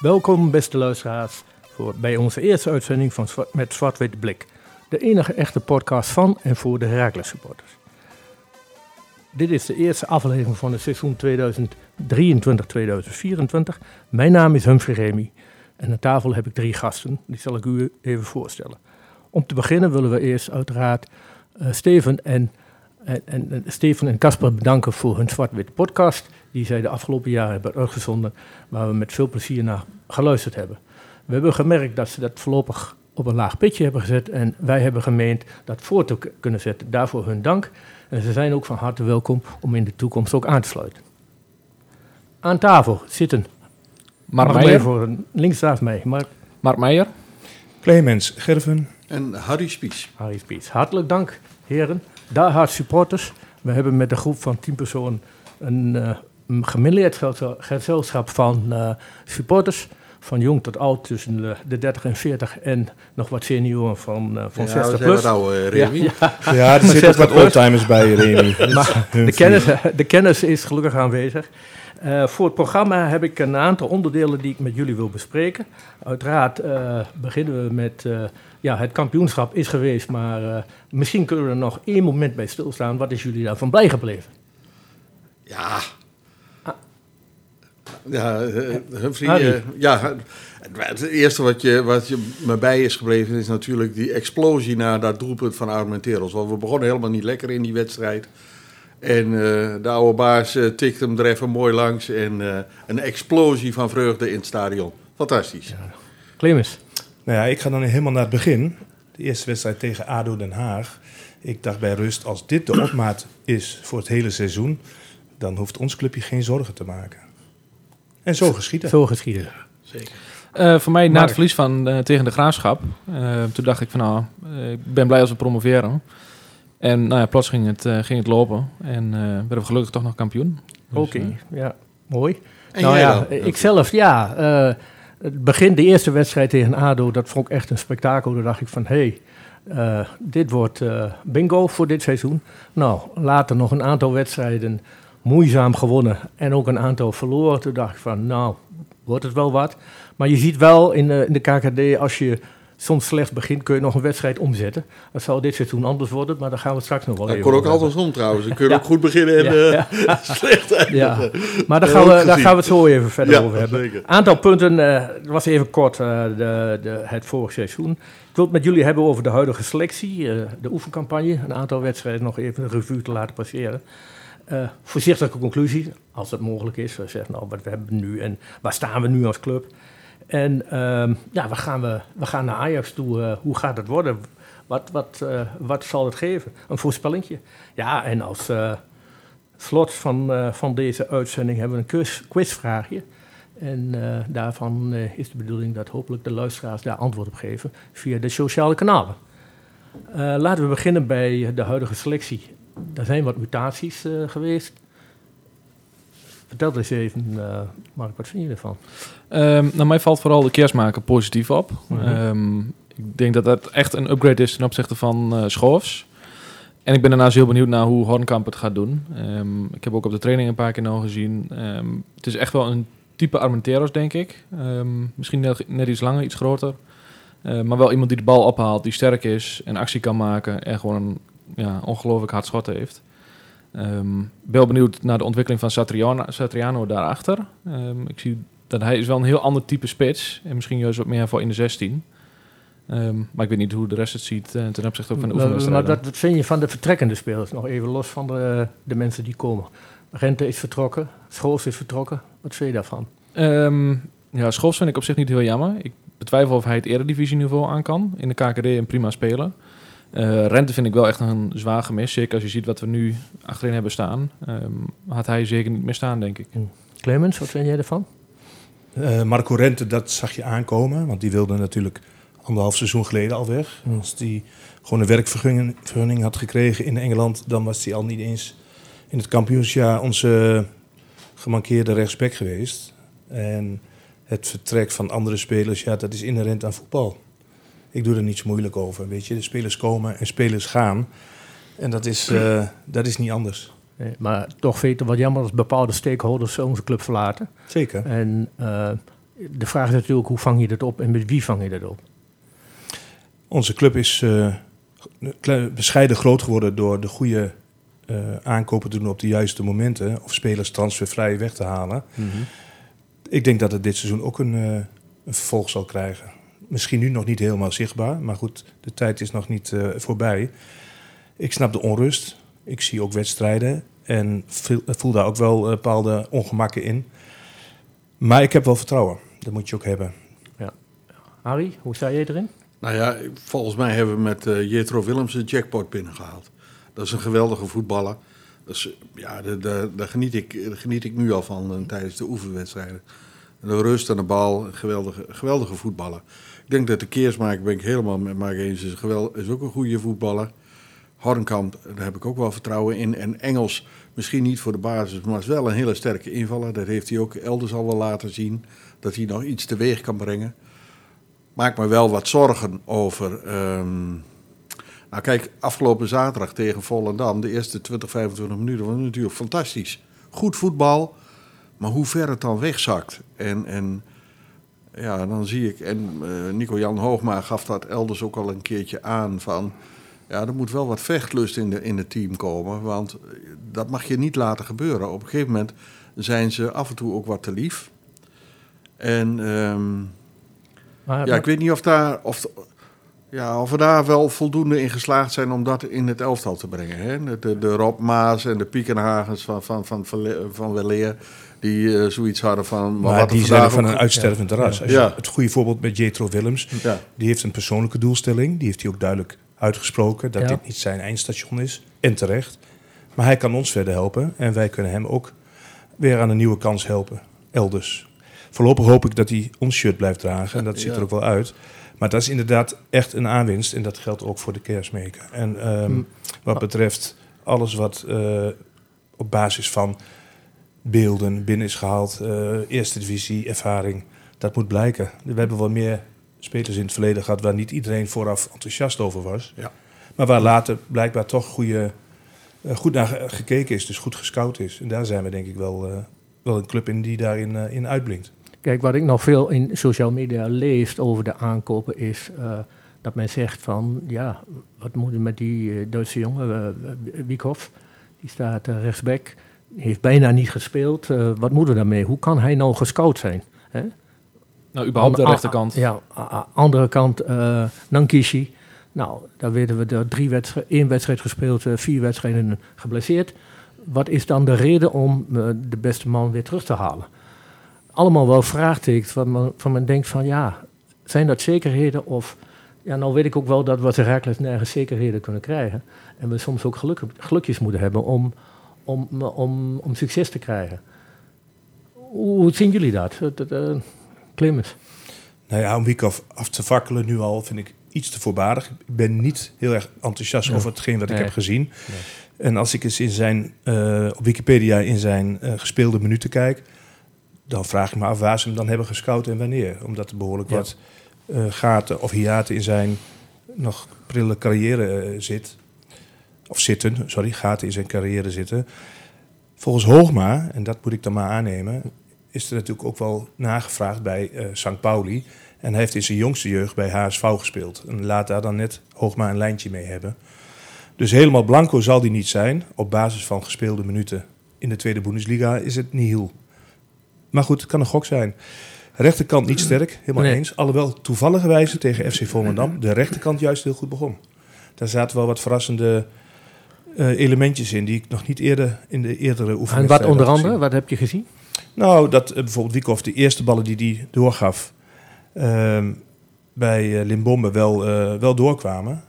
Welkom, beste luisteraars, voor, bij onze eerste uitzending van met Zwart-Wit Blik. De enige echte podcast van en voor de Heracles supporters. Dit is de eerste aflevering van het seizoen 2023-2024. Mijn naam is Humphrey Remy en aan tafel heb ik drie gasten. Die zal ik u even voorstellen. Om te beginnen willen we eerst uiteraard eh, Steven en, en, en, en Steven en Casper bedanken voor hun Zwart-Wit podcast. Die zij de afgelopen jaren hebben uitgezonden, waar we met veel plezier naar geluisterd hebben. We hebben gemerkt dat ze dat voorlopig op een laag pitje hebben gezet. En wij hebben gemeend dat voor te kunnen zetten. Daarvoor hun dank. En ze zijn ook van harte welkom om in de toekomst ook aan te sluiten. Aan tafel zitten. Mark Mag Meijer. voor links naast mij. Mark Mark Meijer. Clemens Gerven. En Harry Spies. Harry Spies. Hartelijk dank, heren. Daar hard supporters. We hebben met een groep van 10 personen een, eh, een gemêleerd gezel- gezelschap van eh, supporters. Van jong tot oud, tussen de, de 30 en 40 en nog wat senioren van, eh, van Ja, 60 we plus. oude, Remy. Ja, ja. Ja, er zitten wat oldtimers bij, Remy. Maar de, kennis, de kennis is gelukkig aanwezig. Eh, voor het programma heb ik een aantal onderdelen die ik met jullie wil bespreken. Uiteraard eh, beginnen we met... eh, ja, het kampioenschap is geweest, maar eh, misschien kunnen we er nog één moment bij stilstaan. Wat is jullie daarvan blij gebleven? Ja. Ja, eh, Humphrey, eh, ja, het, het eerste wat, je, wat je me bij is gebleven is natuurlijk die explosie na dat doelpunt van Armenteros. Want we begonnen helemaal niet lekker in die wedstrijd. En eh, de oude baas tikte hem er even mooi langs. En eh, een explosie van vreugde in het stadion. Fantastisch. Clemens? Nou ja, ik ga dan helemaal naar het begin. De eerste wedstrijd tegen ADO Den Haag. Ik dacht bij rust, als dit de opmaat is voor het hele seizoen... dan hoeft ons clubje geen zorgen te maken. En zo geschieden. Zo geschieden. Zeker. Eh, voor mij na het verlies van, eh, tegen de Graafschap. eh, toen dacht ik van nou, ik ben blij als we promoveren. En nou ja, plots ging het, ging het lopen. En eh werden we gelukkig toch nog kampioen. Dus, Oké, ja, mooi. En nou jij ja, dan? ik zelf, ja. eh, het begin, de eerste wedstrijd tegen ADO, dat vond ik echt een spektakel. Toen dacht ik van, hé, hey, eh, dit wordt eh, bingo voor dit seizoen. Nou, later nog een aantal wedstrijden moeizaam gewonnen en ook een aantal verloren. Toen dacht ik van, nou, wordt het wel wat. Maar je ziet wel in de, in de KKD, als je soms slecht begint, kun je nog een wedstrijd omzetten. Dat zal dit seizoen anders worden, maar daar gaan we straks nog wel Dat even kon ook hebben. andersom trouwens. Dan kun je Ja. ook goed beginnen en Ja, eh, slecht eindigen. Ja, maar daar gaan, we, daar gaan we het zo even verder over hebben. zeker. Aantal punten, eh, het was even kort uh, de, de, het vorige seizoen. Ik wil het met jullie hebben over de huidige selectie, de oefencampagne. Een aantal wedstrijden nog even een revue te laten passeren. Uh, voorzichtige conclusie, als dat mogelijk is. We zeggen, nou, wat we hebben nu en waar staan we nu als club? En um, ja, waar gaan we, we gaan naar Ajax toe. Uh, hoe gaat het worden? Wat, wat, uh, wat zal het geven? Een voorspellingje. Ja, en als slot van, van deze uitzending hebben we een quiz, quizvraagje. En daarvan is de bedoeling dat hopelijk de luisteraars daar antwoord op geven via de sociale kanalen. Laten we beginnen bij de huidige selectie. Er zijn wat mutaties uh, geweest. Vertel eens even, uh, Mark, wat vind je ervan? Um, nou, mij valt vooral de kerstmaker positief op. Mm -hmm. um, ik denk dat dat echt een upgrade is ten opzichte van uh, Schoofs. En ik ben daarnaast heel benieuwd naar hoe Hornkamp het gaat doen. Um, ik heb ook op de training een paar keer nog gezien. het is echt wel een type Armenteros, denk ik. misschien net, net, iets langer, iets groter. Uh, maar wel iemand die de bal ophaalt, die sterk is en actie kan maken. En gewoon een ja, ongelooflijk hard schot heeft. Um, ben benieuwd naar de ontwikkeling van Satriano, Satriano daarachter. Um, ik zie dat hij is wel een heel ander type spits. En misschien juist wat meer voor in de 16. Um, maar ik weet niet hoe de rest het ziet uh, ten opzichte van de oefenwedstrijden. Maar wat vind je van de vertrekkende spelers? Nog even los van de, de mensen die komen. Rente is vertrokken, Schoofs is vertrokken. Wat vind je daarvan? ja, Schoofs vind ik op zich niet heel jammer. Ik betwijfel of hij het eredivisieniveau aan kan. In de KKD en prima spelen. Uh, Rente vind ik wel echt een zwaar gemis. Zeker als je ziet wat we nu achterin hebben staan. Um, had hij zeker niet meer staan, denk ik. Clemens, wat vind jij ervan? Uh, Marco Rente, dat zag je aankomen. Want die wilde natuurlijk anderhalf seizoen geleden al weg. Mm. Als die gewoon een werkvergunning had gekregen in Engeland... dan was hij al niet eens in het kampioensjaar onze gemankeerde rechtsback geweest. En het vertrek van andere spelers, ja, dat is inherent aan voetbal. Ik doe er niet zo moeilijk over, weet je. De spelers komen en spelers gaan. En dat is, uh, dat is niet anders. Nee, maar toch vind je het wat jammer als bepaalde stakeholders onze club verlaten. Zeker. En uh, de vraag is natuurlijk, hoe vang je dat op en met wie vang je dat op? Onze club is uh, bescheiden groot geworden door de goede uh, aankopen te doen op de juiste momenten. Of spelers transfervrij weg te halen. Mm -hmm. Ik denk dat het dit seizoen ook een, een, vervolg zal krijgen. Misschien nu nog niet helemaal zichtbaar, maar goed, de tijd is nog niet voorbij. Ik snap de onrust. Ik zie ook wedstrijden en voel daar ook wel bepaalde ongemakken in. Maar ik heb wel vertrouwen. Dat moet je ook hebben. Ja. Harry, hoe sta je erin? Nou ja, volgens mij hebben we met uh, Jetro Willems een jackpot binnengehaald. Dat is een geweldige voetballer. Dus ja, daar, daar, geniet, ik, daar geniet ik nu al van uh, tijdens de oefenwedstrijden. De rust aan de bal, een geweldige, geweldige voetballer. Ik denk dat de Keersmaker, ben ik helemaal met Mark eens, is, geweld, is ook een goede voetballer. Hornkamp, daar heb ik ook wel vertrouwen in. En Engels, misschien niet voor de basis, maar is wel een hele sterke invaller. Dat heeft hij ook elders al wel laten zien. Dat hij nog iets teweeg kan brengen. Maak me wel wat zorgen over. Um, nou, kijk, afgelopen zaterdag tegen Volendam, de eerste 20, 25 minuten, was natuurlijk fantastisch. Goed voetbal, maar hoe ver het dan wegzakt. En, en ja, dan zie ik, en uh, Nico-Jan Hoogma gaf dat elders ook al een keertje aan van. Ja, er moet wel wat vechtlust in, de, in het team komen. Want dat mag je niet laten gebeuren. Op een gegeven moment zijn ze af en toe ook wat te lief. En um, maar, ja, ik weet niet of, daar, of, ja, of we daar wel voldoende in geslaagd zijn om dat in het elftal te brengen. Hè? De, de Rob Maas en de Piekenhagens van, van, van, van, van Weleer, die uh, zoiets hadden van... Maar, maar die zijn van een uitstervend ja. ras. Ja. Het goede voorbeeld met Jetro Willems, ja. die heeft een persoonlijke doelstelling. Die heeft hij ook duidelijk uitgesproken, dat dit niet zijn eindstation is. En terecht. Maar hij kan ons verder helpen en wij kunnen hem ook weer aan een nieuwe kans helpen, elders. Voorlopig hoop ik dat hij ons shirt blijft dragen. En dat ziet er ook wel uit. Maar dat is inderdaad echt een aanwinst. En dat geldt ook voor de kerstmaker. En um, hm. wat betreft alles wat uh, op basis van beelden binnen is gehaald, uh, eerste divisie, ervaring, dat moet blijken. We hebben wel meer spelers in het verleden gehad waar niet iedereen vooraf enthousiast over was. Ja. Maar waar later blijkbaar toch goede, uh, goed naar gekeken is, dus goed gescout is. En daar zijn we denk ik wel, wel een club in die daarin in uitblinkt. Kijk, wat ik nog veel in social media lees over de aankopen is uh, dat men zegt van, ja, wat moet er met die uh, Duitse jongen, uh, Wiekhoff, die staat rechtsback, heeft bijna niet gespeeld, wat moeten we daarmee? Hoe kan hij nou gescout zijn? Hè? Nou, überhaupt de rechterkant. Ja, andere kant, Nankishi. Nou, daar weten we er drie wedstrijd, één wedstrijd gespeeld, vier wedstrijden geblesseerd. Wat is dan de reden om de beste man weer terug te halen? allemaal wel vraagtekens van men, van men denkt van ja, zijn dat zekerheden of... Ja, nou weet ik ook wel dat we Herakles nergens zekerheden kunnen krijgen. En we soms ook geluk, gelukjes moeten hebben om, om, om, om succes te krijgen. Hoe zien jullie dat, Clemens? Nou ja, om Wiekhoff af te fakkelen nu al vind ik iets te voorbarig. Ik ben niet heel erg enthousiast over hetgeen wat ik heb gezien. Nee. En als ik eens in zijn, uh, op Wikipedia in zijn uh, gespeelde minuten kijk dan vraag ik me af waar ze hem dan hebben gescout en wanneer. Omdat er behoorlijk wat uh, gaten of hiaten in zijn nog prille carrière zit. Of zitten, sorry, gaten in zijn carrière zitten. Volgens Hoogma, en dat moet ik dan maar aannemen, is er natuurlijk ook wel nagevraagd bij uh, St. Pauli. En hij heeft in zijn jongste jeugd bij HSV gespeeld. En laat daar dan net Hoogma een lijntje mee hebben. Dus helemaal blanco zal die niet zijn. Op basis van gespeelde minuten in de Tweede Bundesliga is het nihil. Maar goed, het kan een gok zijn. Rechterkant niet sterk, helemaal nee. eens. Alhoewel toevallige wijze tegen FC Volendam de rechterkant juist heel goed begon. Daar zaten wel wat verrassende elementjes in die ik nog niet eerder in de eerdere oefeningen. En wat onder andere, wat heb je gezien? Nou, dat uh, bijvoorbeeld Wiekhoff de eerste ballen die hij doorgaf uh, bij uh, Limbombe wel, wel doorkwamen.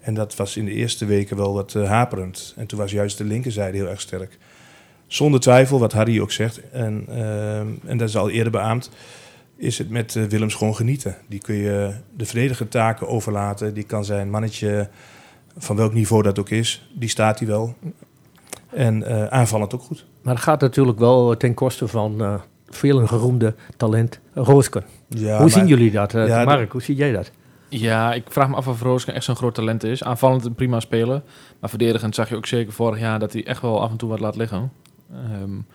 En dat was in de eerste weken wel wat haperend. En toen was juist de linkerzijde heel erg sterk. Zonder twijfel, wat Harry ook zegt, en, uh, en dat is al eerder beaamd, is het met Willems gewoon genieten. Die kun je de verdedigende taken overlaten. Die kan zijn mannetje, van welk niveau dat ook is, die staat hij wel. En uh, aanvallend ook goed. Maar dat gaat natuurlijk wel ten koste van uh, veel een geroemde talent, Roosken. Ja, hoe maar, zien jullie dat? Ja, Mark, hoe zie jij dat? Ja, ik vraag me af of Roosken echt zo'n groot talent is. Aanvallend een prima speler. Maar verdedigend zag je ook zeker vorig jaar dat hij echt wel af en toe wat laat liggen. Um,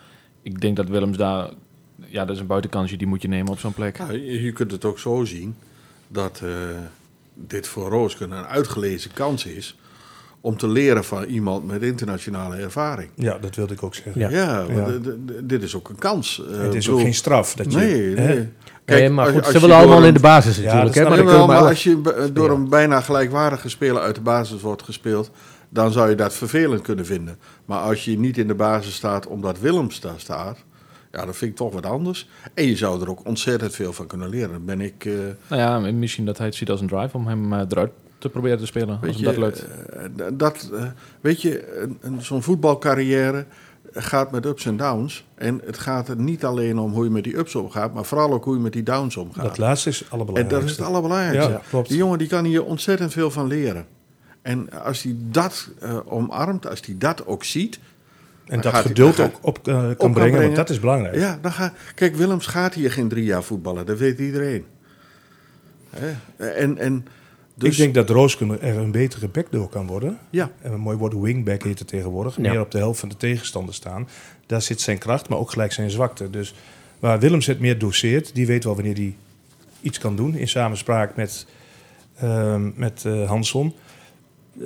ik denk dat Willems daar ja, dat is een buitenkansje, die moet je nemen op zo'n plek. Nou, je je kunt het ook zo zien dat eh, dit voor Roosken een uitgelezen kans is om te leren van iemand met internationale ervaring. Ja, dat wilde ik ook zeggen. Ja. Dit is ook een kans. Eh, Het is bedoel- ook geen straf. Dat je, Nee, nee, maar goed, als ze willen allemaal in de basis Ja, natuurlijk. hè, maar ik dan Jawel, kun je maar als je door een bijna gelijkwaardige speler uit de basis wordt gespeeld, dan zou je dat vervelend kunnen vinden. Maar als je niet in de basis staat omdat Willems daar staat, ja, dat vind ik toch wat anders. En je zou er ook ontzettend veel van kunnen leren. Dan ben ik, eh, Nou ja, misschien dat hij het ziet als een drive om hem eh, eruit te proberen te spelen. Als weet hem je, dat lukt. eh, dat, weet je, een- een- zo'n voetbalcarrière gaat met ups en downs. En het gaat er niet alleen om hoe je met die ups omgaat, maar vooral ook hoe je met die downs omgaat. Dat laatste is het En dat allerbelangrijkste. is het allerbelangrijkste. Ja, klopt. Die jongen die kan hier ontzettend veel van leren. En als hij dat eh, omarmt, als hij dat ook ziet... En dat hij- geduld ook gaat- op eh, kan, kan brengen, brengen. want dat is belangrijk. Ja, dan ga, kijk, Willems gaat hier geen drie jaar voetballen. Dat weet iedereen. Hè? En, en dus, ik denk dat Roosken er een betere back door kan worden. Ja, En een mooi woord wingback heet het tegenwoordig. Ja. Meer op de helft van de tegenstander staan. Daar zit zijn kracht, maar ook gelijk zijn zwakte. Dus waar Willems het meer doseert, die weet wel wanneer hij iets kan doen. In samenspraak met, ehm met eh, Hansson.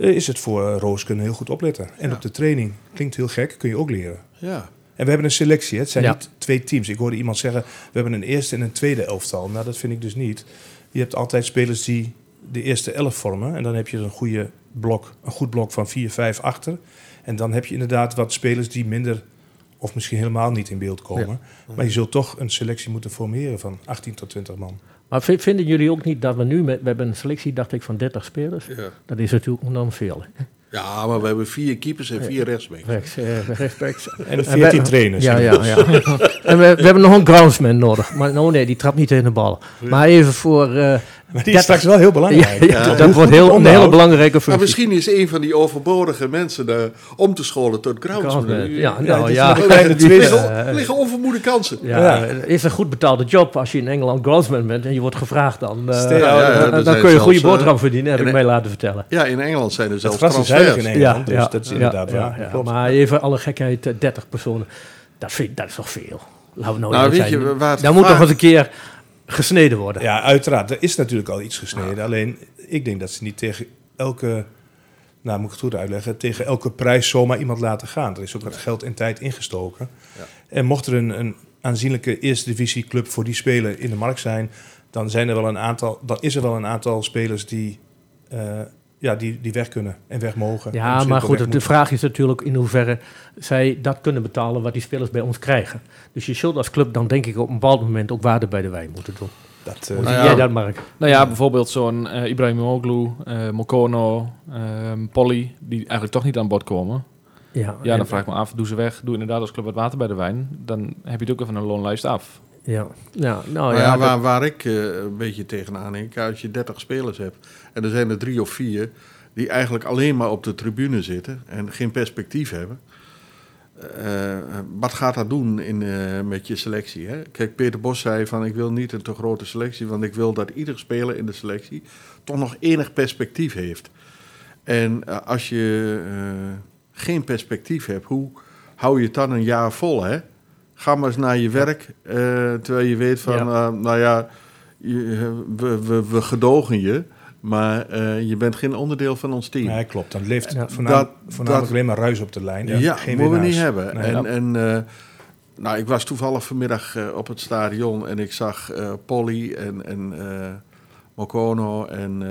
Eh, is het voor uh, Roosken heel goed opletten. En Ja. op de training, klinkt heel gek, kun je ook leren. ja. En we hebben een selectie. Hè? Het zijn Ja. niet twee teams. Ik hoorde iemand zeggen, we hebben een eerste en een tweede elftal. Nou, dat vind ik dus niet. Je hebt altijd spelers die de eerste elf vormen. En dan heb je een, goede blok, een goed blok van vier, vijf achter. En dan heb je inderdaad wat spelers die minder of misschien helemaal niet in beeld komen. Maar je zult toch een selectie moeten formeren van 18 tot 20 man. Maar vinden jullie ook niet dat we nu, met, we hebben een selectie, dacht ik, van 30 spelers. Ja. Dat is natuurlijk enorm veel. ja, maar we hebben vier keepers en vier rechtsbacks. Rechts, eh, rechtsbacks. En En 14 we- trainers. Ja, ja, ja. en we, we hebben nog een groundsman nodig. Maar oh nee, die trapt niet in de bal. Maar even voor... eh, Maar die is straks wel heel ja, belangrijk. ja, dat wordt heel, een hele belangrijke Maar functie. misschien is een van die overbodige mensen daar om te scholen tot groundsman. Ja, Ja, nou het is ja. twist. eh, Er liggen onvermoede kansen. Ja, Ja. het is een goed betaalde job als je in Engeland groundsman bent en je wordt gevraagd dan. eh, Stel- Ja, ja, ja, dan- kun je een goede zelfs, boterham eh, verdienen, heb en- ik mij laten vertellen. Ja, in Engeland zijn er zelfs is heilig in transfers. Engeland, dus dat is inderdaad ja, waar. ja. Maar even alle gekheid, eh, 30 personen, dat, vind, dat is toch veel. Laten we nou, Nou, weet je, zijn. waar het Dan moet toch eens een keer gesneden worden. Ja, uiteraard. Er is natuurlijk al iets gesneden. Alleen, ik denk dat ze niet tegen elke... Nou, moet ik het goed uitleggen. Tegen elke prijs zomaar iemand laten gaan. Er is ook wat geld en tijd ingestoken. Ja. En mocht er een, een aanzienlijke eerste divisie club voor die speler in de markt zijn... dan, zijn er wel een aantal, dan is er wel een aantal spelers die, eh, ja, die, die weg kunnen en weg mogen. En Ja, maar goed, de moeten. vraag is natuurlijk in hoeverre zij dat kunnen betalen wat die spelers bij ons krijgen. Dus je zult als club dan denk ik op een bepaald moment ook waarde bij de wijn moeten doen. Dat, Hoe eh, Nou zie ja. jij dat, Mark? Nou ja, bijvoorbeeld zo'n eh Ibrahim Oglu, eh Mokono, ehm Polly, die eigenlijk toch niet aan bod komen. Ja, Ja, dan vraag ik me af, doe ze weg. Doe inderdaad als club wat water bij de wijn. Dan heb je het ook even een loonlijst af. Ja, ja nou Nou ja, ja, dat- waar, waar ik een beetje tegenaan denk, als je 30 spelers hebt en er zijn er drie of vier die eigenlijk alleen maar op de tribune zitten en geen perspectief hebben. eh, wat gaat dat doen in, eh, met je selectie? Hè? Kijk, Peter Bos zei van ik wil niet een te grote selectie, want ik wil dat ieder speler in de selectie toch nog enig perspectief heeft. En eh, als je geen perspectief hebt, hoe hou je het dan een jaar vol? Hè? Ga maar eens naar je werk, terwijl je weet van, Ja. nou ja, je, we, we, we gedogen je, maar eh, je bent geen onderdeel van ons team. nee, klopt. Dan leeft Ja, voornamelijk, dat- voornamelijk dat- alleen maar ruis op de lijn. Ja, geen moeten we niet hebben. Nee. en en eh, nou, ik was toevallig vanmiddag eh, op het stadion en ik zag eh, Polly en, en eh, Mokono en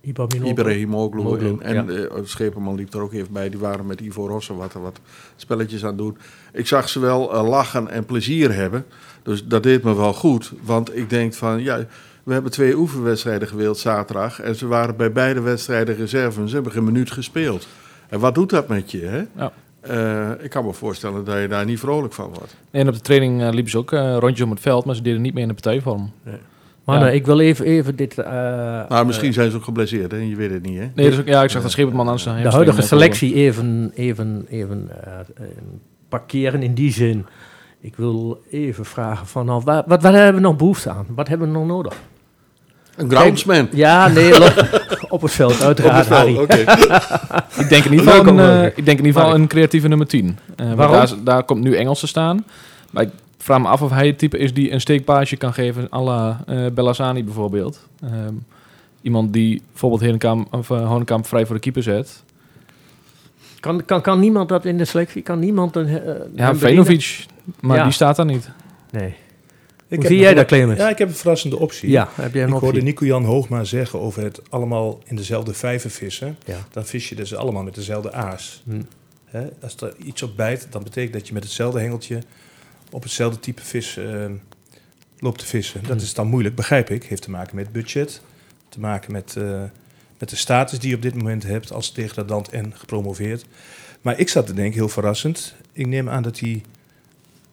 Ibrahim Ibrahimoglu. Moglu, En, en ja. Scheperman liep er ook even bij. Die waren met Ivo Rossen wat, wat spelletjes aan het doen. Ik zag ze wel lachen en plezier hebben. Dus dat deed me wel goed. Want ik denk van, ja, we hebben twee oefenwedstrijden gewild zaterdag. En ze waren bij beide wedstrijden reserve. En ze hebben geen minuut gespeeld. En wat doet dat met je, hè? Ja. Eh, ik kan me voorstellen dat je daar niet vrolijk van wordt. En op de training eh, liepen ze ook eh, rondjes om het veld, maar ze deden niet meer in de partijvorm. Maar Ja. nee, ik wil even, even dit... eh, Nou, misschien zijn ze ook geblesseerd, hè? Je weet het niet, hè? Nee, dus ook, ja, ik zag dat Scheperman aan zijn de huidige selectie even, even, even parkeren in die zin. Ik wil even vragen van, nou, wat, wat, wat hebben we nog behoefte aan? Wat hebben we nog nodig? Een groundsman. Ja, nee, op het veld, uiteraard, Op het veld. Ik denk in ieder geval, een, eh, ik denk in ieder geval een creatieve nummer 10. Eh, want Waarom? Daar, komt nu Engels te staan. Maar ik vraag me af of hij het type is die een steekpaasje kan geven à la eh Bellassani bijvoorbeeld. Ehm, iemand die bijvoorbeeld Henenkamp, of, eh, Honekamp vrij voor de keeper zet. Kan, kan, kan niemand dat in de selectie? Kan niemand een... eh, Ja? Venovic, maar Ja. die staat daar niet. Nee. Ik Hoe zie jij dat, Clemens? Ja, ik heb een verrassende optie. Ja, heb jij ik hoorde? Nico-Jan Hoogma zeggen over het allemaal in dezelfde vijver vissen. Ja. Dan vis je dus allemaal met dezelfde aas. Hm. Als er iets op bijt, dan betekent dat je met hetzelfde hengeltje op hetzelfde type vis eh, loopt te vissen. Dat Hm. is dan moeilijk, begrijp ik. Heeft te maken met budget, te maken met, eh, met de status die je op dit moment hebt als degradant en gepromoveerd. Maar ik zat te denken, heel verrassend. Ik neem aan dat hij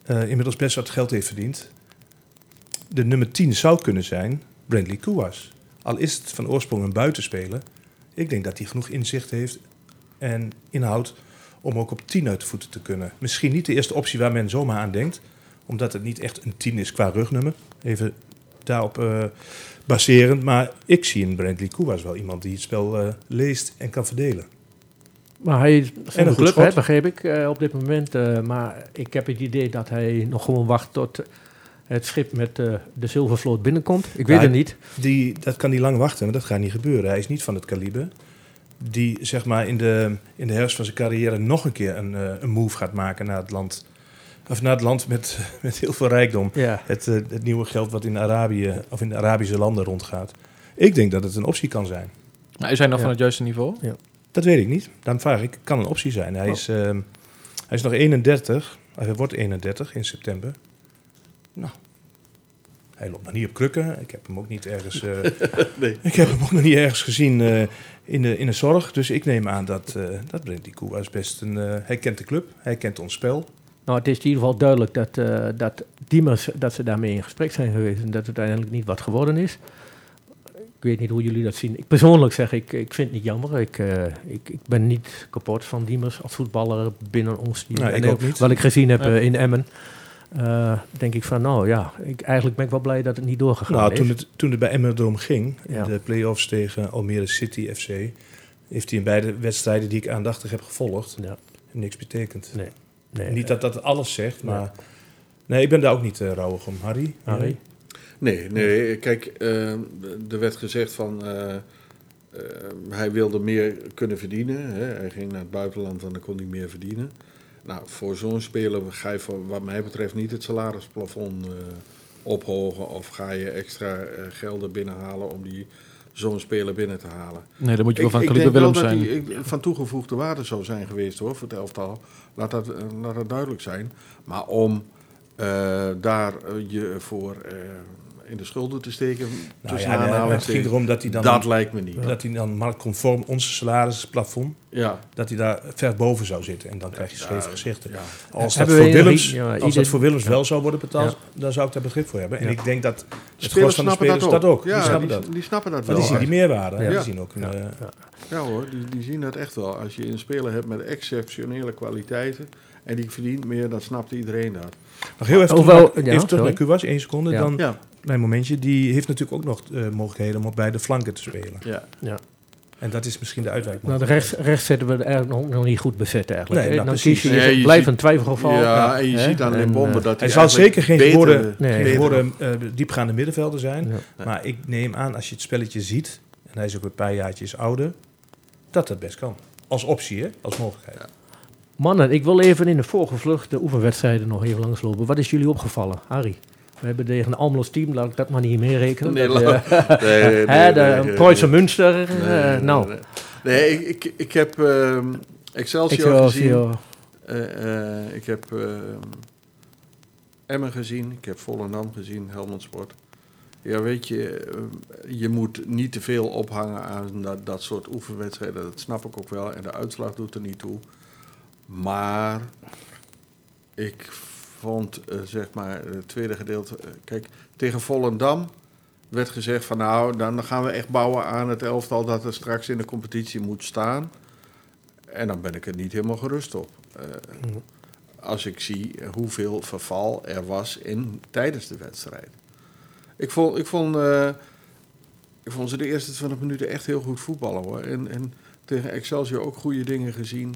eh, inmiddels best wat geld heeft verdiend. De nummer 10 zou kunnen zijn Brandley Kouas. Al is het van oorsprong een buitenspeler. Ik denk dat hij genoeg inzicht heeft en inhoud om ook op 10 uit de voeten te kunnen. Misschien niet de eerste optie waar men zomaar aan denkt, omdat het niet echt een 10 is qua rugnummer. Even daarop eh, baserend. Maar ik zie in Brandley Kouas wel iemand die het spel eh, leest en kan verdelen. Maar hij is En een club, hè, begreep ik, eh, op dit moment. maar ik heb het idee dat hij nog gewoon wacht tot het schip met eh, de zilvervloot binnenkomt. Ik weet Ja, het niet. Die, dat kan niet lang wachten, maar dat gaat niet gebeuren. Hij is niet van het kaliber die zeg maar, in, de, in de herfst van zijn carrière nog een keer een, eh, een move gaat maken naar het land. Of naar het land met, met heel veel rijkdom. Ja. Het, eh, het nieuwe geld wat in Arabië of in de Arabische landen rondgaat. Ik denk dat het een optie kan zijn. Maar is hij nog Ja. van het juiste niveau? Dat weet ik niet. Daarom vraag ik, kan een optie zijn. Hij, Oh. is, ehm, hij is nog 31. Hij wordt 31 in september. Nou, hij loopt nog niet op krukken. Ik heb hem ook niet ergens, eh, Nee. ik heb hem ook nog niet ergens gezien eh, in, de, in de zorg. Dus ik neem aan dat, eh dat Brenty Koehuis best een... eh, hij kent de club, hij kent ons spel. Nou, het is in ieder geval duidelijk dat, eh dat Diemers, dat ze daarmee in gesprek zijn geweest en dat het uiteindelijk niet wat geworden is. Ik weet niet hoe jullie dat zien. Ik persoonlijk zeg, ik, ik vind het niet jammer. Ik, eh, ik, ik ben niet kapot van Diemers als voetballer binnen ons team. Nou, ik En, ook niet. Wat ik gezien heb Ja. in Emmen, eh, denk ik van, nou ja, ik, eigenlijk ben ik wel blij dat het niet doorgegaan Nou, is. toen het, toen het bij Emmen erom ging, Ja. de play-offs tegen Almere City FC... heeft hij in beide wedstrijden die ik aandachtig heb gevolgd, Ja. niks betekend. Nee. Nee, Niet dat dat alles zegt, maar... Nee, ik ben daar ook niet uh, rouwig om. Harry? Harry? Nee, nee, kijk, eh, er werd gezegd van hij wilde meer kunnen verdienen. Hè. Hij ging naar het buitenland en dan kon hij meer verdienen. Nou, voor zo'n speler ga je voor, wat mij betreft niet het salarisplafond eh, ophogen of ga je extra eh, gelden binnenhalen om die zo'n speler binnen te halen. Nee, dan moet je wel van ik Kaliber denk wel Willem dat zijn. die ik- van toegevoegde waarde zou zijn geweest hoor, voor het elftal. Laat dat, eh, laat dat duidelijk zijn. Maar om daar je voor in de schulden te steken, Nou tussen ja, nee, het ging erom dat hij dan, dat lijkt me niet. dat hij dan marktconform onze salarisplafond, Ja. dat hij daar ver boven zou zitten. En dan krijg je scheve Ja, gezichten. ja. Als dat voor Willems, ja, als ieder- dat voor Willems ja. wel zou worden betaald, dan zou ik daar begrip voor hebben. En Ja. ik denk dat het gros van de snappen spelers dat ook. Ja, die snappen die, dat. die snappen dat Maar wel. die zien die meerwaarde. Ja. Die zien ook een, Ja. eh, Ja hoor, die, die zien dat echt wel. Als je een speler hebt met exceptionele kwaliteiten en die verdient meer, dan snapt iedereen dat. Nog heel even Hoewel- terug, naar, ja, even terug sorry. naar Kuwas, één seconde. Ja. Dan Ja, klein momentje. Die heeft natuurlijk ook nog eh, mogelijkheden om op beide flanken te spelen. ja. Ja. En dat is misschien de uitwijk. Nou, de rechts, rechts zetten we er eigenlijk nog, nog niet goed bezet eigenlijk. Nee, nou, dan precies. kies je, Nee, je blijft ziet- een twijfelgeval. ja, en je hè. ziet aan Limbombe eh, dat Hij hij zal zeker geen geboren, Nee. eh, diepgaande middenvelder zijn. ja. Maar ik neem aan, als je het spelletje ziet, en hij is ook een paar jaartjes ouder, dat dat best kan. Als optie, hè? als mogelijkheid. Mannen, ik wil even in de vorige vlucht de oefenwedstrijden nog even langslopen. Wat is jullie opgevallen, Harry? We hebben tegen een Almelo's team, laat ik dat maar niet meerekenen. Nee, Dat, laat- eh, Nee, nee, hè, nee, de nee, nee, Preuße nee. Münster. Nee, nee, nou, nee. Nee, ik, ik, ik heb ehm, Excelsior, Excelsior. gezien. Eh, eh, ik heb ehm, Emmen gezien. Ik heb Volendam gezien, Helmond Sport. Ja, weet je, ehm, je moet niet te veel ophangen aan dat, dat soort oefenwedstrijden. Dat snap ik ook wel. En de uitslag doet er niet toe. Maar ik vond, eh, zeg maar, het tweede gedeelte... eh, kijk, tegen Volendam werd gezegd van... nou, dan gaan we echt bouwen aan het elftal... dat er straks in de competitie moet staan. En dan ben ik er niet helemaal gerust op. Eh, als ik zie hoeveel verval er was in, tijdens de wedstrijd. Ik vond, ik, vond, eh, ik vond ze de eerste 20 minuten echt heel goed voetballen hoor. En, en tegen Excelsior ook goede dingen gezien.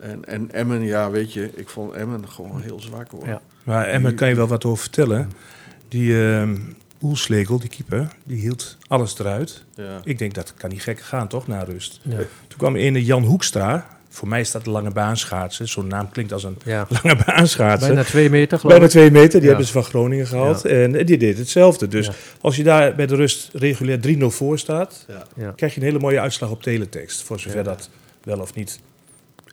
En, en Emmen, ja, weet je, ik vond Emmen gewoon heel zwak hoor. Ja. Maar Emma kan je wel wat over vertellen. Die ehm Oelslegel, die keeper, die hield alles eruit. Ja. Ik denk dat kan niet gek gaan, toch, na rust. Ja. Toen kwam ene Jan Hoekstra. Voor mij staat de lange baan schaatsen. Zo'n naam klinkt als een Ja. lange baan schaatsen. Bijna twee meter, geloof Bijna ik. twee meter, die Ja. hebben ze van Groningen gehaald. Ja. En die deed hetzelfde. Dus Ja. als je daar bij de rust regulier 3-0 voor staat, krijg je een hele mooie uitslag op teletext. Voor zover Ja. dat wel of niet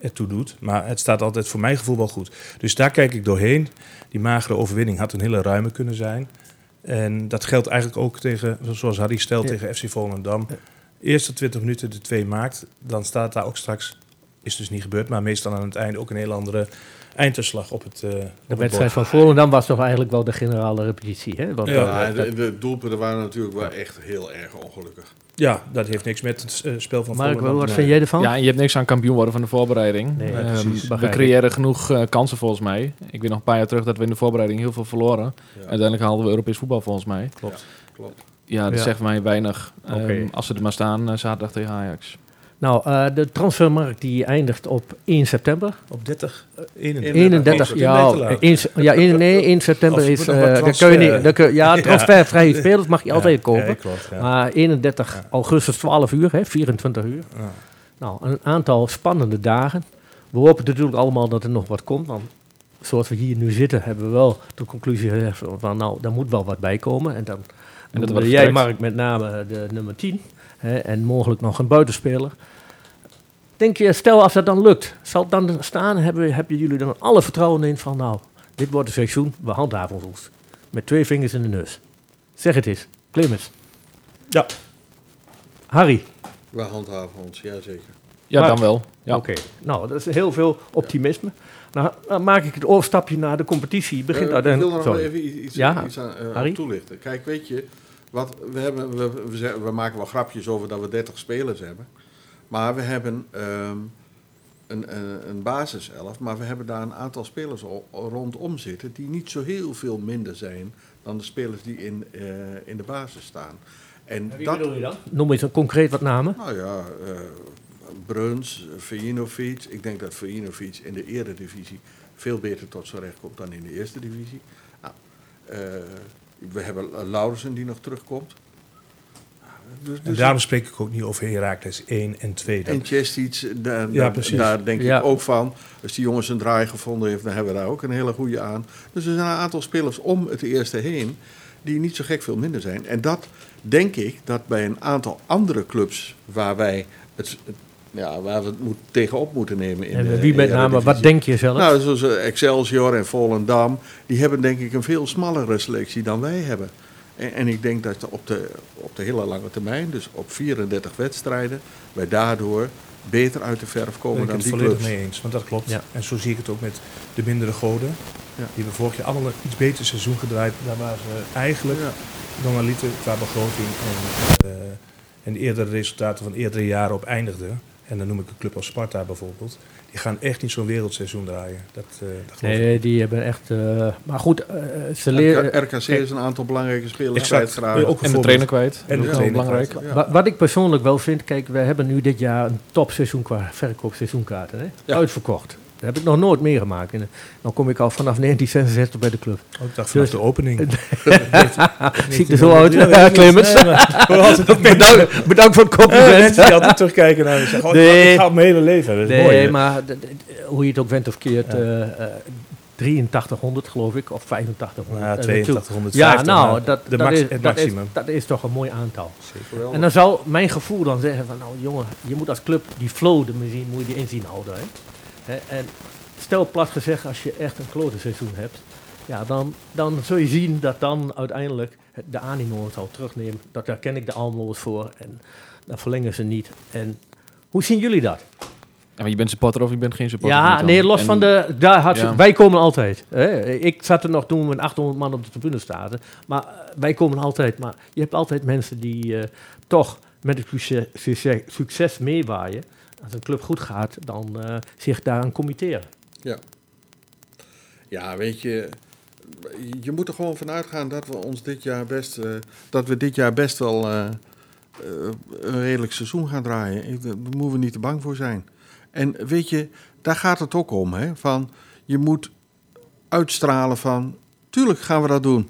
ertoe doet. Maar het staat altijd voor mijn gevoel wel goed. Dus daar kijk ik doorheen. Die magere overwinning had een hele ruime kunnen zijn. En dat geldt eigenlijk ook tegen, zoals Harry stelt, Ja. tegen FC Volendam. Ja. Eerste 20 minuten de twee maakt, dan staat daar ook straks, is dus niet gebeurd, maar meestal aan het einde ook een heel andere einduitslag op het, eh op De het wedstrijd bord. van Volendam was toch eigenlijk wel de generale repetitie. Hè? Want Ja. dat- de, de doelpunten waren natuurlijk wel echt heel erg ongelukkig. Ja, dat heeft niks met het eh, spel van Mark, Volendam wat vind jij ervan? Ja, je hebt niks aan kampioen worden van de voorbereiding. Nee, Ehm, precies. we creëren genoeg eh, kansen volgens mij. Ik weet nog een paar jaar terug dat we in de voorbereiding heel veel verloren. Ja. Uiteindelijk haalden we Europees voetbal volgens mij. Klopt. Klopt. Ja, dat Ja. zegt mij weinig. Ehm, Oké. als ze er maar staan, eh, zaterdag tegen Ajax. Nou, eh, de transfermarkt die eindigt op 1 september. Op 30, eh, 31. 31, Tien ja, meter lang. 1, ja, 1, nee, 1 september is... eh wat dan kun je transfer- niet, dan kun, ja, Ja. transfervrije spelers mag je Ja, altijd kopen. klopt. Maar 31 Ja. augustus 12 uur, hè, 24 uur. Ja. Nou, een aantal spannende dagen. We hopen natuurlijk allemaal dat er nog wat komt. Want zoals we hier nu zitten, hebben we wel de conclusie gezegd van nou, daar moet wel wat bij komen. En dan En dat jij. Mark, met name de nummer 10. Hè, en mogelijk nog een buitenspeler. Denk je, stel als dat dan lukt, zal het dan staan, hebben, hebben jullie dan alle vertrouwen in van nou, dit wordt een seizoen, we handhaven ons. Met twee vingers in de neus. Zeg het eens. Clemens. Ja. Harry. We handhaven ons, jazeker. Ja, Maar- dan wel. Ja. Oké, nou, dat is heel veel optimisme. Nou, dan maak ik het overstapje naar de competitie. Begint uit ik een... wil er nog sorry. even iets, Ja, aan Harry? op toelichten. Kijk, weet je, wat, we, hebben, we, we maken wel grapjes over dat we 30 spelers hebben. Maar we hebben ehm, een, een, een basiself, maar we hebben daar een aantal spelers rondom zitten die niet zo heel veel minder zijn dan de spelers die in, eh, in de basis staan. En Wie dat, bedoel je dan? Noem eens een concreet wat namen. nou ja, eh Bruns, Vujinovic. Ik denk dat Vujinovic in de eredivisie veel beter tot zijn recht komt dan in de eerste divisie. Nou, eh, we hebben Laurensen die nog terugkomt. Dus, En dus daarom spreek ik ook niet over Herakles 1 en 2. Dat- en Chestic, daar, Ja, daar, daar denk Ja. ik ook van. Als die jongens een draai gevonden heeft, dan hebben we daar ook een hele goede aan. Dus er zijn een aantal spelers om het eerste heen die niet zo gek veel minder zijn. En dat denk ik dat bij een aantal andere clubs waar wij het, het- ja, waar we het moet, tegenop moeten nemen. In En de, wie met name, wat denk je zelf? Nou, zoals eh, Excelsior en Volendam, die hebben denk ik een veel smallere selectie dan wij hebben. En, en ik denk dat op de, op de hele lange termijn, dus op 34 wedstrijden, wij daardoor beter uit de verf ben komen ik dan het die volledig clubs. mee eens, want dat klopt. Ja. En zo zie ik het ook met de mindere goden. Ja. Die hebben vorig jaar allemaal een iets beter seizoen gedraaid. Daar waren ze eigenlijk Ja. normaliter qua begroting en, eh, en de eerdere resultaten van eerdere jaren op eindigden. En dan noem ik een club als Sparta bijvoorbeeld. Die gaan echt niet zo'n wereldseizoen draaien. Dat, eh dat ik. Nee, die hebben echt... eh, maar goed, eh, ze leren... RK RKC is een aantal belangrijke spelers kwijtgeraakt. Ook En de trainer kwijt. En de Dat is trainer belangrijk. kwijt. Ja. Wa- Wat ik persoonlijk wel vind, kijk, we hebben nu dit jaar een topseizoen qua verkoop seizoenkaarten. Hè? Ja. Uitverkocht. Dat heb ik nog nooit meegemaakt. En dan kom ik al vanaf 1966 bij de club. Ook ik dacht vanaf Dus- de opening. Zie ik er zo uit, Ja, Clemens? Nee, maar bedankt, bedankt voor het Eh, compliment. mensen die altijd terugkijken naar zeggen, oh, Nee. ik ga mijn hele leven. Dat is Nee, mooi, maar hoe je het ook bent of keert, Ja. eh, eh, 8300 geloof ik, of 8500. Ja, Eh, 8250. Ja, nou, dat, de dat, max- is, het dat, is, maximum. dat is toch een mooi aantal. Geweldig. En dan zou mijn gevoel dan zeggen van, nou jongen, je moet als club die flow misschien, moet je die inzien houden. Hè? En stel plat gezegd, als je echt een klote seizoen hebt, ja, dan, dan zul je zien dat dan uiteindelijk de animo het zal terugnemen. Dat daar ken ik de Almo's voor en dan verlengen ze niet. En hoe zien jullie dat? Ja, maar je bent supporter of je bent geen supporter. Ja, nee, los En- van de. Daar had Ja. Wij komen altijd. Hè. Ik zat er nog toen we met 800 man op de tribune zaten. Maar eh, wij komen altijd. Maar je hebt altijd mensen die eh, toch met het succes, succes, succes meewaaien. Als een club goed gaat, dan eh, zich daaraan committeren. Ja, weet je, je moet er gewoon vanuit gaan dat we ons dit jaar best, eh, dat we dit jaar best wel, eh, een redelijk seizoen gaan draaien. Daar moeten we niet te bang voor zijn. En weet je, daar gaat het ook om. Hè? Van, je moet uitstralen van, tuurlijk gaan we dat doen.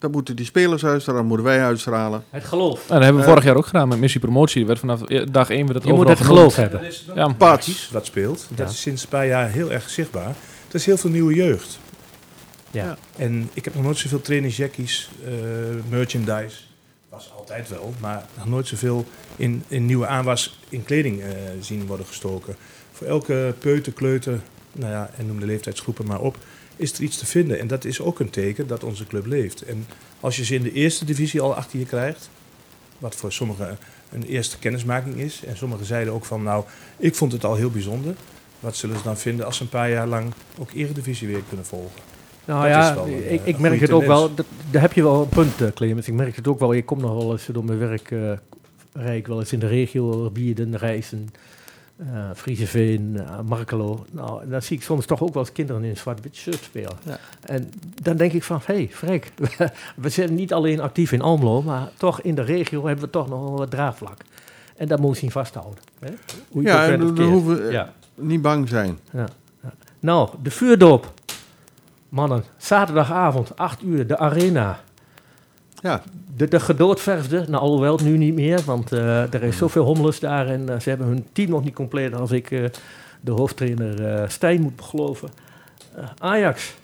Dan moeten die spelers uitstralen, dan moeten wij uitstralen. Het geloof. Nou, dat hebben we Eh, vorig jaar ook gedaan met missie promotie. Er werd vanaf e- dag 1 werd het Je moet het genoemd. geloof hebben. Ja, Pats. wat speelt. Dat Ja. is sinds een paar jaar heel erg zichtbaar. Er is heel veel nieuwe jeugd. Ja. En ik heb nog nooit zoveel trainingsjackies, eh merchandise. Was altijd wel, maar nog nooit zoveel in, in nieuwe aanwas in kleding eh, zien worden gestoken. Voor elke peuter, kleuter, nou ja, en noem de leeftijdsgroepen maar op, is er iets te vinden. En dat is ook een teken dat onze club leeft. En als je ze in de eerste divisie al achter je krijgt, wat voor sommigen een eerste kennismaking is. En sommigen zeiden ook van, nou, ik vond het al heel bijzonder. Wat zullen ze dan vinden als ze een paar jaar lang ook eredivisie weer kunnen volgen? Nou Dat ja, een, ik, eh, ik een merk het ook wel. dat- Daar heb je wel een punt, eh, Clemens. Ik merk het ook wel. Ik kom nog wel eens door mijn werk. eh rijd ik wel eens in de regio, Bierden, Rijssen, eh Frieseveen, eh, Markelo. Nou, dan zie ik soms toch ook wel eens kinderen in een zwart-wit shirt spelen. Ja. En dan denk ik van, hé, hey, Freek, we zijn niet alleen actief in Almelo, maar toch in de regio hebben we toch nog wel wat draagvlak. En dat moet je zien vasthouden. Hè? Hoe je Ja, en we keert. hoeven Ja. niet bang zijn. Nou, de vuurdoop. Mannen, zaterdagavond, 8 uur, de arena. Ja, De, de gedoodverfde, nou alhoewel nu niet meer, want eh, er is zoveel hommeles daar en eh, ze hebben hun team nog niet compleet als ik eh, de hoofdtrainer Stijn moet geloven. Ajax.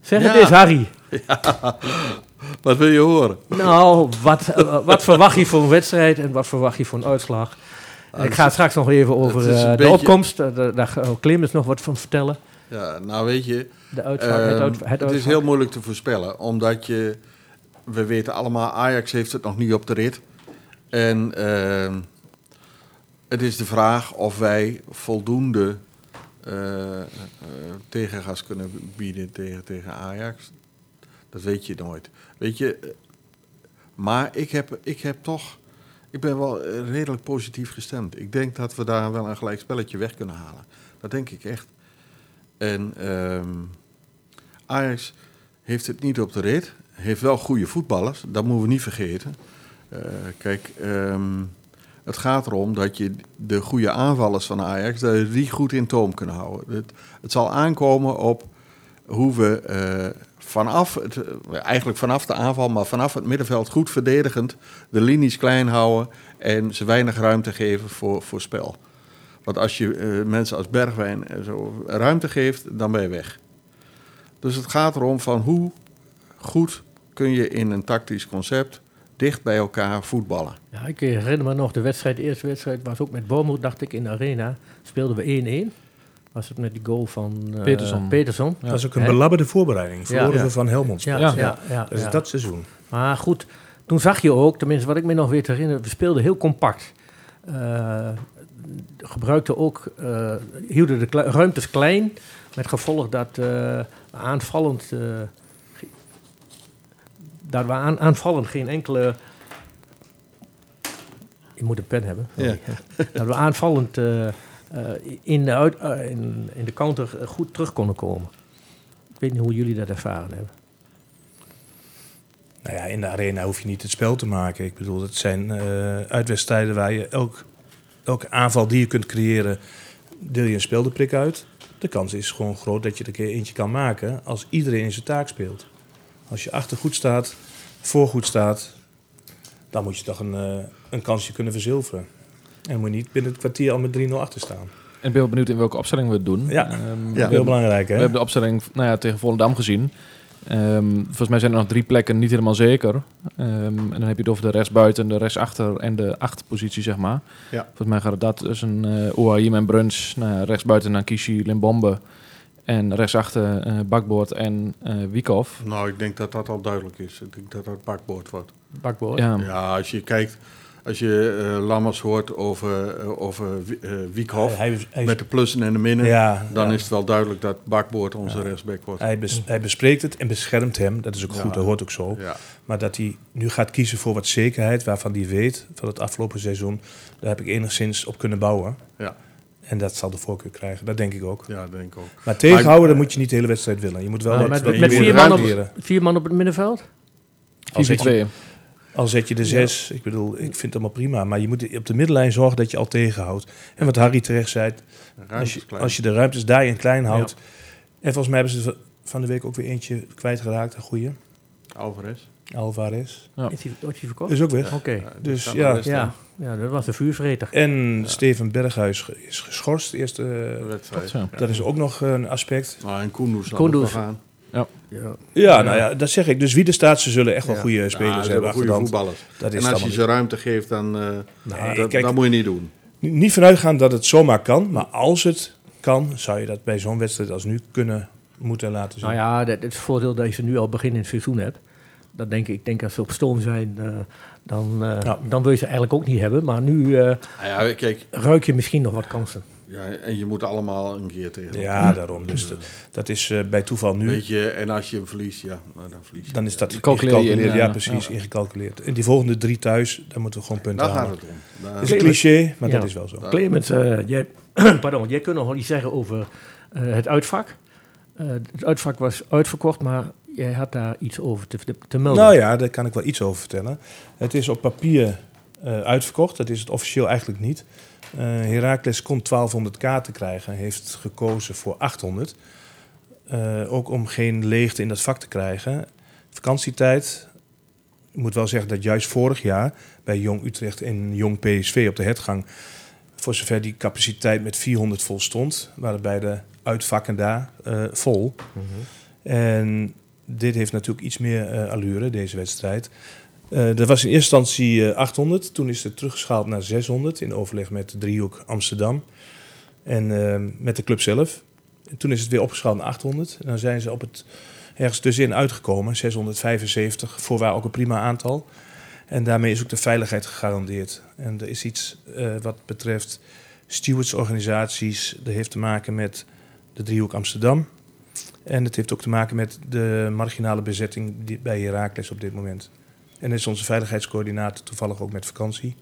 Zeg het Ja. eens, Harry. wat wil je horen? Nou, wat, wat verwacht je voor een wedstrijd en wat verwacht je voor een uitslag? En ik ga het straks nog even over de beetje- opkomst. daar daar Clemens nog wat van vertellen. Ja, nou weet je, De het, Ehm, het het is heel moeilijk te voorspellen, omdat je, we weten allemaal, Ajax heeft het nog niet op de rit. En ehm, het is de vraag of wij voldoende eh, eh, tegengas kunnen bieden tegen, tegen Ajax. Dat weet je nooit. Weet je, maar ik heb, ik heb toch, ik ben wel redelijk positief gestemd. Ik denk dat we daar wel een gelijk spelletje weg kunnen halen. Dat denk ik echt. En ehm, Ajax heeft het niet op de rit. Heeft wel goede voetballers, dat moeten we niet vergeten. Eh, kijk, ehm, het gaat erom dat je de goede aanvallers van Ajax, dat die goed in toom kunnen houden. Het, het zal aankomen op hoe we eh, vanaf, het, eh, eigenlijk vanaf de aanval, maar vanaf het middenveld goed verdedigend de linies klein houden en ze weinig ruimte geven voor, voor spel. Want als je eh, mensen als Bergwijn en zo ruimte geeft, dan ben je weg. Dus het gaat erom van hoe goed kun je in een tactisch concept dicht bij elkaar voetballen. Ja, ik herinner me nog, de wedstrijd, de eerste wedstrijd was ook met Bournemouth, dacht ik, in de arena. Speelden we 1-1. Was het met die goal van eh, Peterson. Peterson. Dat was ook een belabberde voorbereiding. Verloren Ja. we van Helmond. Ja, Ja. ja, ja. Dat is ja. dat seizoen. Maar goed, toen zag je ook, tenminste wat ik me nog weet herinner, we speelden heel compact. Eh gebruikten ook, eh, hielden de kle- ruimtes klein, met gevolg dat eh, aanvallend, eh, dat we aan, aanvallend geen enkele, je moet een pen hebben, sorry. dat we aanvallend eh, eh, in, de uit, in, in de counter goed terug konden komen. Ik weet niet hoe jullie dat ervaren hebben. Nou ja, in de arena hoef je niet het spel te maken. Ik bedoel, het zijn eh, uitwedstrijden waar je elk, elke aanval die je kunt creëren, deel je een speelderprik uit. De kans is gewoon groot dat je er een keer eentje kan maken als iedereen in zijn taak speelt. Als je achter goed staat, voor goed staat, dan moet je toch een, eh, een kansje kunnen verzilveren. En moet je niet binnen het kwartier al met 3-0 achter staan. En ik ben wel benieuwd in welke opstelling we het doen. Ja. Ehm, we Heel belangrijk, We hè? hebben de opstelling nou ja, tegen Volendam gezien. Ehm, volgens mij zijn er nog drie plekken niet helemaal zeker. Ehm, en dan heb je het over de rechtsbuiten, de rechtsachter en de achterpositie, zeg maar. Ja. Volgens mij gaat het dat tussen uh, Ouahim en Bruns. Nou, ja, rechtsbuiten Nakishi, Limbombe. En rechtsachter eh Bakboord en eh Wiekhoff. Nou, ik denk dat dat al duidelijk is. Ik denk dat dat bakboord wordt. Bakboord. Ja, Ja, als je kijkt, als je eh, Lammers hoort over, eh, over eh, Wiekhoff, Hij, hij, met de plussen en de minnen, ja, dan ja. is het wel duidelijk dat bakboord onze Ja. rechtsback wordt. Hij, bes- hij bespreekt het en beschermt hem. Dat is ook Ja. goed, dat hoort ook zo. Ja. Maar dat hij nu gaat kiezen voor wat zekerheid, waarvan hij weet van het afgelopen seizoen, daar heb ik enigszins op kunnen bouwen. Ja. En dat zal de voorkeur krijgen, dat denk ik ook. ja, denk ik ook. Maar tegenhouden, dan moet je niet de hele wedstrijd willen. Je moet wel Maar wat, met met vier, man op, vier man op het middenveld? Als ik- 4-4-2. Al zet je de zes, ik bedoel, ik vind het allemaal prima. Maar je moet op de middenlijn zorgen dat je al tegenhoudt. En wat Harry terecht zei, als je, als je de ruimtes daarin klein houdt. En volgens mij hebben ze van de week ook weer eentje kwijtgeraakt, een goeie. Alvarez. Alvarez. Ja. Is hij, verkocht? Is ook weg. Oké. Dus ja. Ja, ja, dat was een vuurvreter. En Steven Berghuis is geschorst. Eerst, de wedstrijd. Dat is ook nog een aspect. Maar en dan Kunduz. Aan. Ja. Ja, nou ja, dat zeg ik. Dus wie de staat, ze zullen echt wel Ja. goede Ja, spelers ze hebben goede voetballers. Dat is En als je ze ruimte geeft, dan eh, Nee, dat, kijk, dat moet je niet doen. niet. Niet vanuit gaan dat het zomaar kan. Maar als het kan, zou je dat bij zo'n wedstrijd als nu kunnen moeten laten zien. Nou ja, dat, het voordeel dat je ze nu al begin in het seizoen hebt. Dat denk ik, ik denk als ze op stoom zijn, eh, dan, eh, Ja. dan wil je ze eigenlijk ook niet hebben. Maar nu eh, Nou ja, kijk, ruik je misschien nog wat kansen. Ja, en je moet allemaal een keer tegen. Ja, daarom. Dus dat, dat is eh, bij toeval nu. Weet je, en als je hem verliest, ja, nou, dan verlies je. Dan is dat ingecalculeerd. Ja, ja. precies, Ja. ingecalculeerd. En die volgende drie thuis, daar moeten we gewoon punten Daar gaat halen. het om. Daar- Dat is een cliché, maar Ja. dat is wel zo. Clemens, eh, jij, pardon, jij kunt nog wel iets zeggen over eh, het uitvak. Eh, het uitvak was uitverkocht, maar jij had daar iets over te, te melden. Nou ja, daar kan ik wel iets over vertellen. Het is op papier eh, uitverkocht. Dat is het officieel eigenlijk niet. Eh Heracles kon 1200 kaarten krijgen. Heeft gekozen voor 800. Eh, ook om geen leegte in dat vak te krijgen. Vakantietijd. Ik moet wel zeggen dat juist vorig jaar bij Jong Utrecht en Jong PSV op de hetgang... voor zover die capaciteit met 400 vol stond... waren beide uitvakken daar vol. En dit heeft natuurlijk iets meer allure, deze wedstrijd. Eh er was in eerste instantie eh, 800, toen is het teruggeschaald naar 600 in overleg met de driehoek Amsterdam en eh, met de club zelf. En toen is het weer opgeschaald naar 800 en dan zijn ze op het ergens tussenin uitgekomen, 675, voorwaar ook een prima aantal. En daarmee is ook de veiligheid gegarandeerd. En er is iets eh, wat betreft stewardsorganisaties, dat heeft te maken met de driehoek Amsterdam. En het heeft ook te maken met de marginale bezetting bij Heracles op dit moment. En is onze veiligheidscoördinator toevallig ook met vakantie.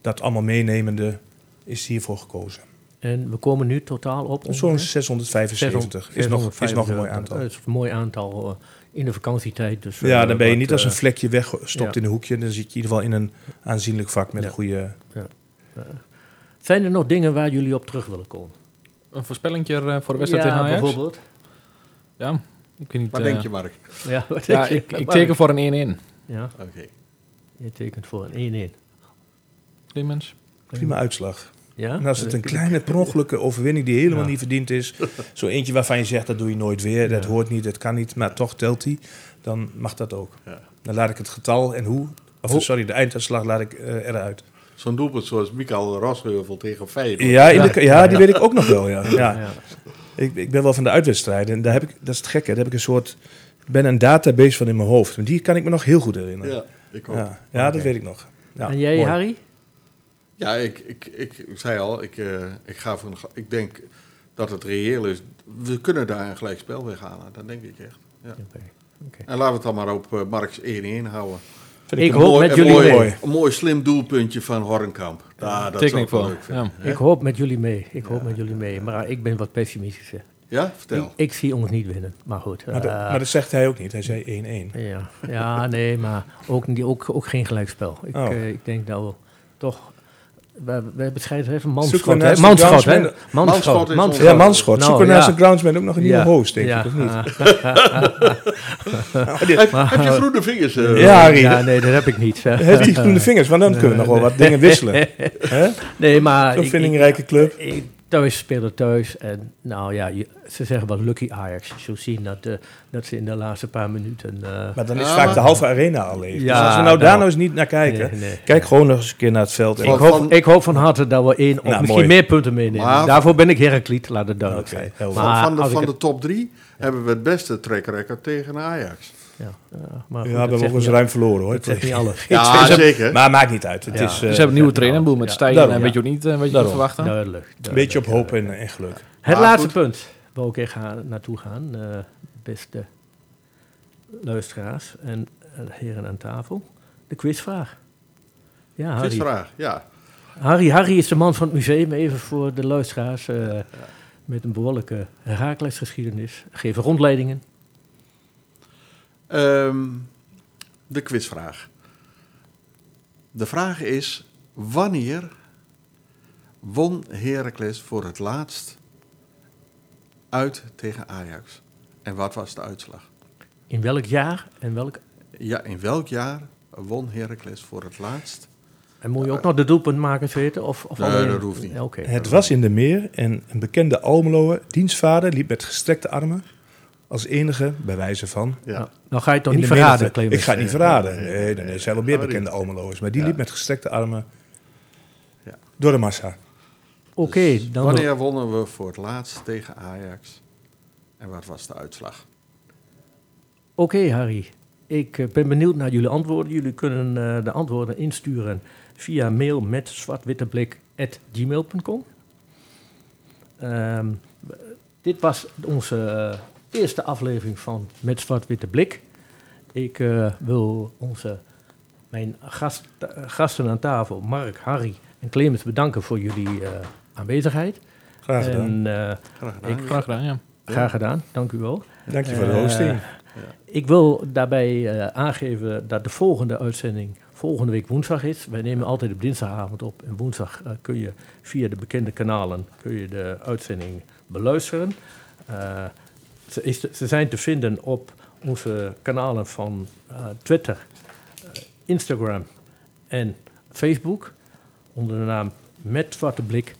Dat allemaal meenemende is hiervoor gekozen. En we komen nu totaal op... Zo'n ongeveer 675 is, nog, is nog een mooi aantal. Dat is een mooi aantal eh, in de vakantietijd. Dus, Ja, eh, dan ben je wat, niet als een eh, vlekje weggestopt ja. in een hoekje. Dan zit je in ieder geval in een aanzienlijk vak met Ja. een goede... Zijn er nog dingen waar jullie op terug willen komen? Een voorspellingje voor de wedstrijd ja, tegen Ajax? bijvoorbeeld. Ja, ik weet niet. Wat denk je, Mark? Ja, wat Ja, denk je? ik, ik teken voor een 1-1. Ja, Oké. je tekent voor een 1-1. Clemens. Prima uitslag. Ja? En als het een kleine per overwinning die helemaal Ja. niet verdiend is, zo eentje waarvan je zegt dat doe je nooit weer, dat Ja. hoort niet, dat kan niet, maar toch telt die, dan mag dat ook. Ja. Dan laat ik het getal en hoe, of Hoe- sorry, de einduitslag laat ik eh, eruit. Zo'n doelpunt zoals Mikael Rosheuvel tegen Feyenoord. Ja, in de, ja, die weet ik ook nog wel, ja. ja. Ja. Ik, ik ben wel van de uitwedstrijden en daar heb ik, dat is het gekke, daar heb ik een soort, ben een database van in mijn hoofd. En die kan ik me nog heel goed herinneren. Ja, ik ook. ja, ja dat weet ik nog. Ja, en jij, mooi. Harry? Ja, ik, ik, ik, ik zei al, ik, eh, ik, ga van, ik denk dat het reëel is. We kunnen daar een gelijkspel weghalen, dat denk ik echt. Ja. Oké. En laten we het dan maar op eh Marks 1-1 houden. Vind Ik een hoop mooi- met een jullie mooi, mee. Een mooi slim doelpuntje van Hornkamp. Ja, dat ik wel voor. leuk vinden. Ja. Ik hoop met jullie mee. Ik hoop met jullie mee. Maar ik ben wat pessimistischer. Ja, vertel. Ik, ik zie ons niet winnen. Maar goed. Maar, dat- eh, maar dat zegt hij ook niet, hij zei 1-1. ja, ja, nee, maar ook, ook, ook geen gelijkspel. Ik, Oh. eh, ik denk dat we toch... We, we bescheiden even manschot, hè? Manschot, hè? Manschot, manschot. Ja, manschot. Nou, Zoeken naast groundsman ook nog een nieuwe host, denk ik, of niet? Heb, heb je groene vingers? eh? Ja, Harry. Ja, nee, dat heb ik niet. Heeft die groene vingers, want dan kunnen we nog wel wat dingen wisselen. Hè? Nee, maar... Zo'n vindingrijke club. ik- ik- Thuis spelen thuis. En nou ja, je- ze zeggen wel lucky Ajax. Zo zien dat, eh, dat ze in de laatste paar minuten... eh, Maar dan is Ja, vaak de halve arena al leeg. Ja, dus als we nou daar nou. nou eens niet naar kijken. nee, nee. Kijk gewoon nog eens een keer naar het veld. Ik Van- hoop, van- ik hoop van harte dat we één of Nou, misschien mooi. meer punten meenemen. Maar- Daarvoor ben ik Herakliet, laat het duidelijk Oké, zijn. Van, van, de, van de top drie hebben we het beste track record tegen Ajax. Ja, ja, maar ja, we hebben ook eens ruim verloren hoor. Dat zegt niet alles. Ja, zeker. Maar maakt niet uit. Het Ja. is Ze eh, hebben een nieuwe trainer, boel met. Stijn. Daarom, En weet je ook niet eh, wat je moet verwachten. Duidelijk. een beetje op hoop en, en geluk. Het Maar laatste goed. punt waar ik even ga, naartoe gaan, eh, beste luisteraars en eh, heren aan tafel. De quizvraag. Ja, Harry. Quizvraag, ja. Harry, Harry is de man van het museum, even voor de luisteraars. eh, met een behoorlijke Herakles-geschiedenis. Geven rondleidingen. Ehm, de quizvraag. de vraag is, wanneer won Heracles voor het laatst uit tegen Ajax? En wat was de uitslag? In welk jaar en welk... Ja, in welk jaar won Heracles voor het laatst? En moet je ook nog de doelpuntmakers weten? Of, of Nee, alleen- dat hoeft niet. Het was in de meer en een bekende Almeloer, dienstvader, liep met gestrekte armen. Als enige, bij wijze van. Ja. Nou, ga je het toch niet de verraden, menigte. Clemens? Ik ga het niet verraden. Nee, nee, nee, er zijn wel meer bekende Almeloers. Maar die Ja. liep met gestrekte armen Ja. door de massa. Oké, Dus dan... wanneer wonnen we voor het laatst tegen Ajax? En wat was de uitslag? Oké, Harry. Ik eh, ben benieuwd naar jullie antwoorden. Jullie kunnen eh, de antwoorden insturen via mail met zwartwitteblik.gmail.com. Ehm, dit was onze eh, eerste aflevering van Met Zwart-Witte Blik. Ik eh, wil onze, mijn gast, eh, gasten aan tafel, Mark, Harry en Clemens, bedanken voor jullie eh, aanwezigheid. Graag gedaan. En, eh, Graag gedaan. Ik- Graag gedaan, ja. graag gedaan, dank u wel. Dank je voor de hosting. Ik wil daarbij eh, aangeven dat de volgende uitzending volgende week woensdag is. Wij nemen altijd op dinsdagavond op en woensdag kun je via de bekende kanalen kun je de uitzending beluisteren. Eh, ze, is ze zijn te vinden op onze kanalen van eh, Twitter, eh, Instagram en Facebook onder de naam Met Zwarte Blik.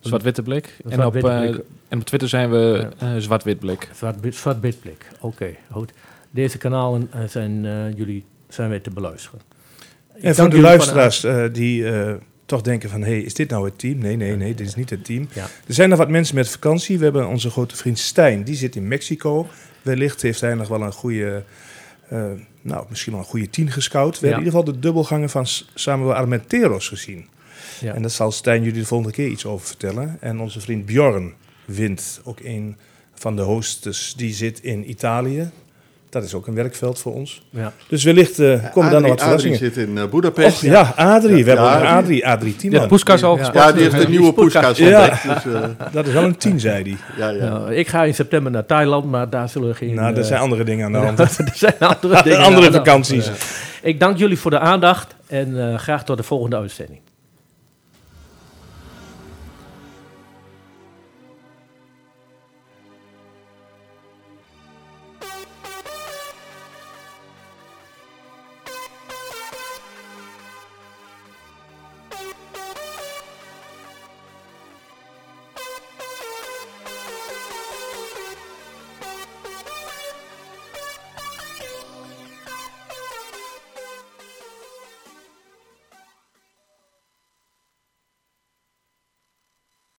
Zwart-witte blik. En op, eh, blik. en op Twitter zijn we zwart-wit blik. Zwart, zwart Bitblik. Oké, goed. Deze kanalen zijn, eh, jullie, zijn weer te beluisteren. Ik En voor dank de luisteraars die eh, toch denken van... hey, is dit nou het team? Nee, nee, nee, dit is niet het team. Ja. Er zijn nog wat mensen met vakantie. We hebben onze grote vriend Stijn, die zit in Mexico. Wellicht heeft hij nog wel een goede... eh, nou, misschien wel een goede tien gescout. We Ja. hebben in ieder geval de dubbelgangen van Samuel Armenteros gezien. Ja. En daar zal Stijn jullie de volgende keer iets over vertellen. En onze vriend Bjorn wint, ook een van de hostes, die zit in Italië. Dat is ook een werkveld voor ons. Ja. Dus wellicht eh, komen daar nog wat Adrie verrassingen. zit in eh, Boedapest. Och, ja, Adrie. We Ja, hebben ook Adrie. Adrie, Adrie Ja, Tiemann. de poeskas al Ja. gesproken. Ja, die heeft een Die nieuwe poeskas Ja. ontdekt. Dus, eh, Dat is wel een tien, zei hij. ja, ja. Nou, ik ga in september naar Thailand, maar daar zullen geen... Nou, er zijn andere dingen aan de hand. er zijn andere dingen. andere de vakanties. Ik dank jullie voor de aandacht en eh, graag tot de volgende uitzending.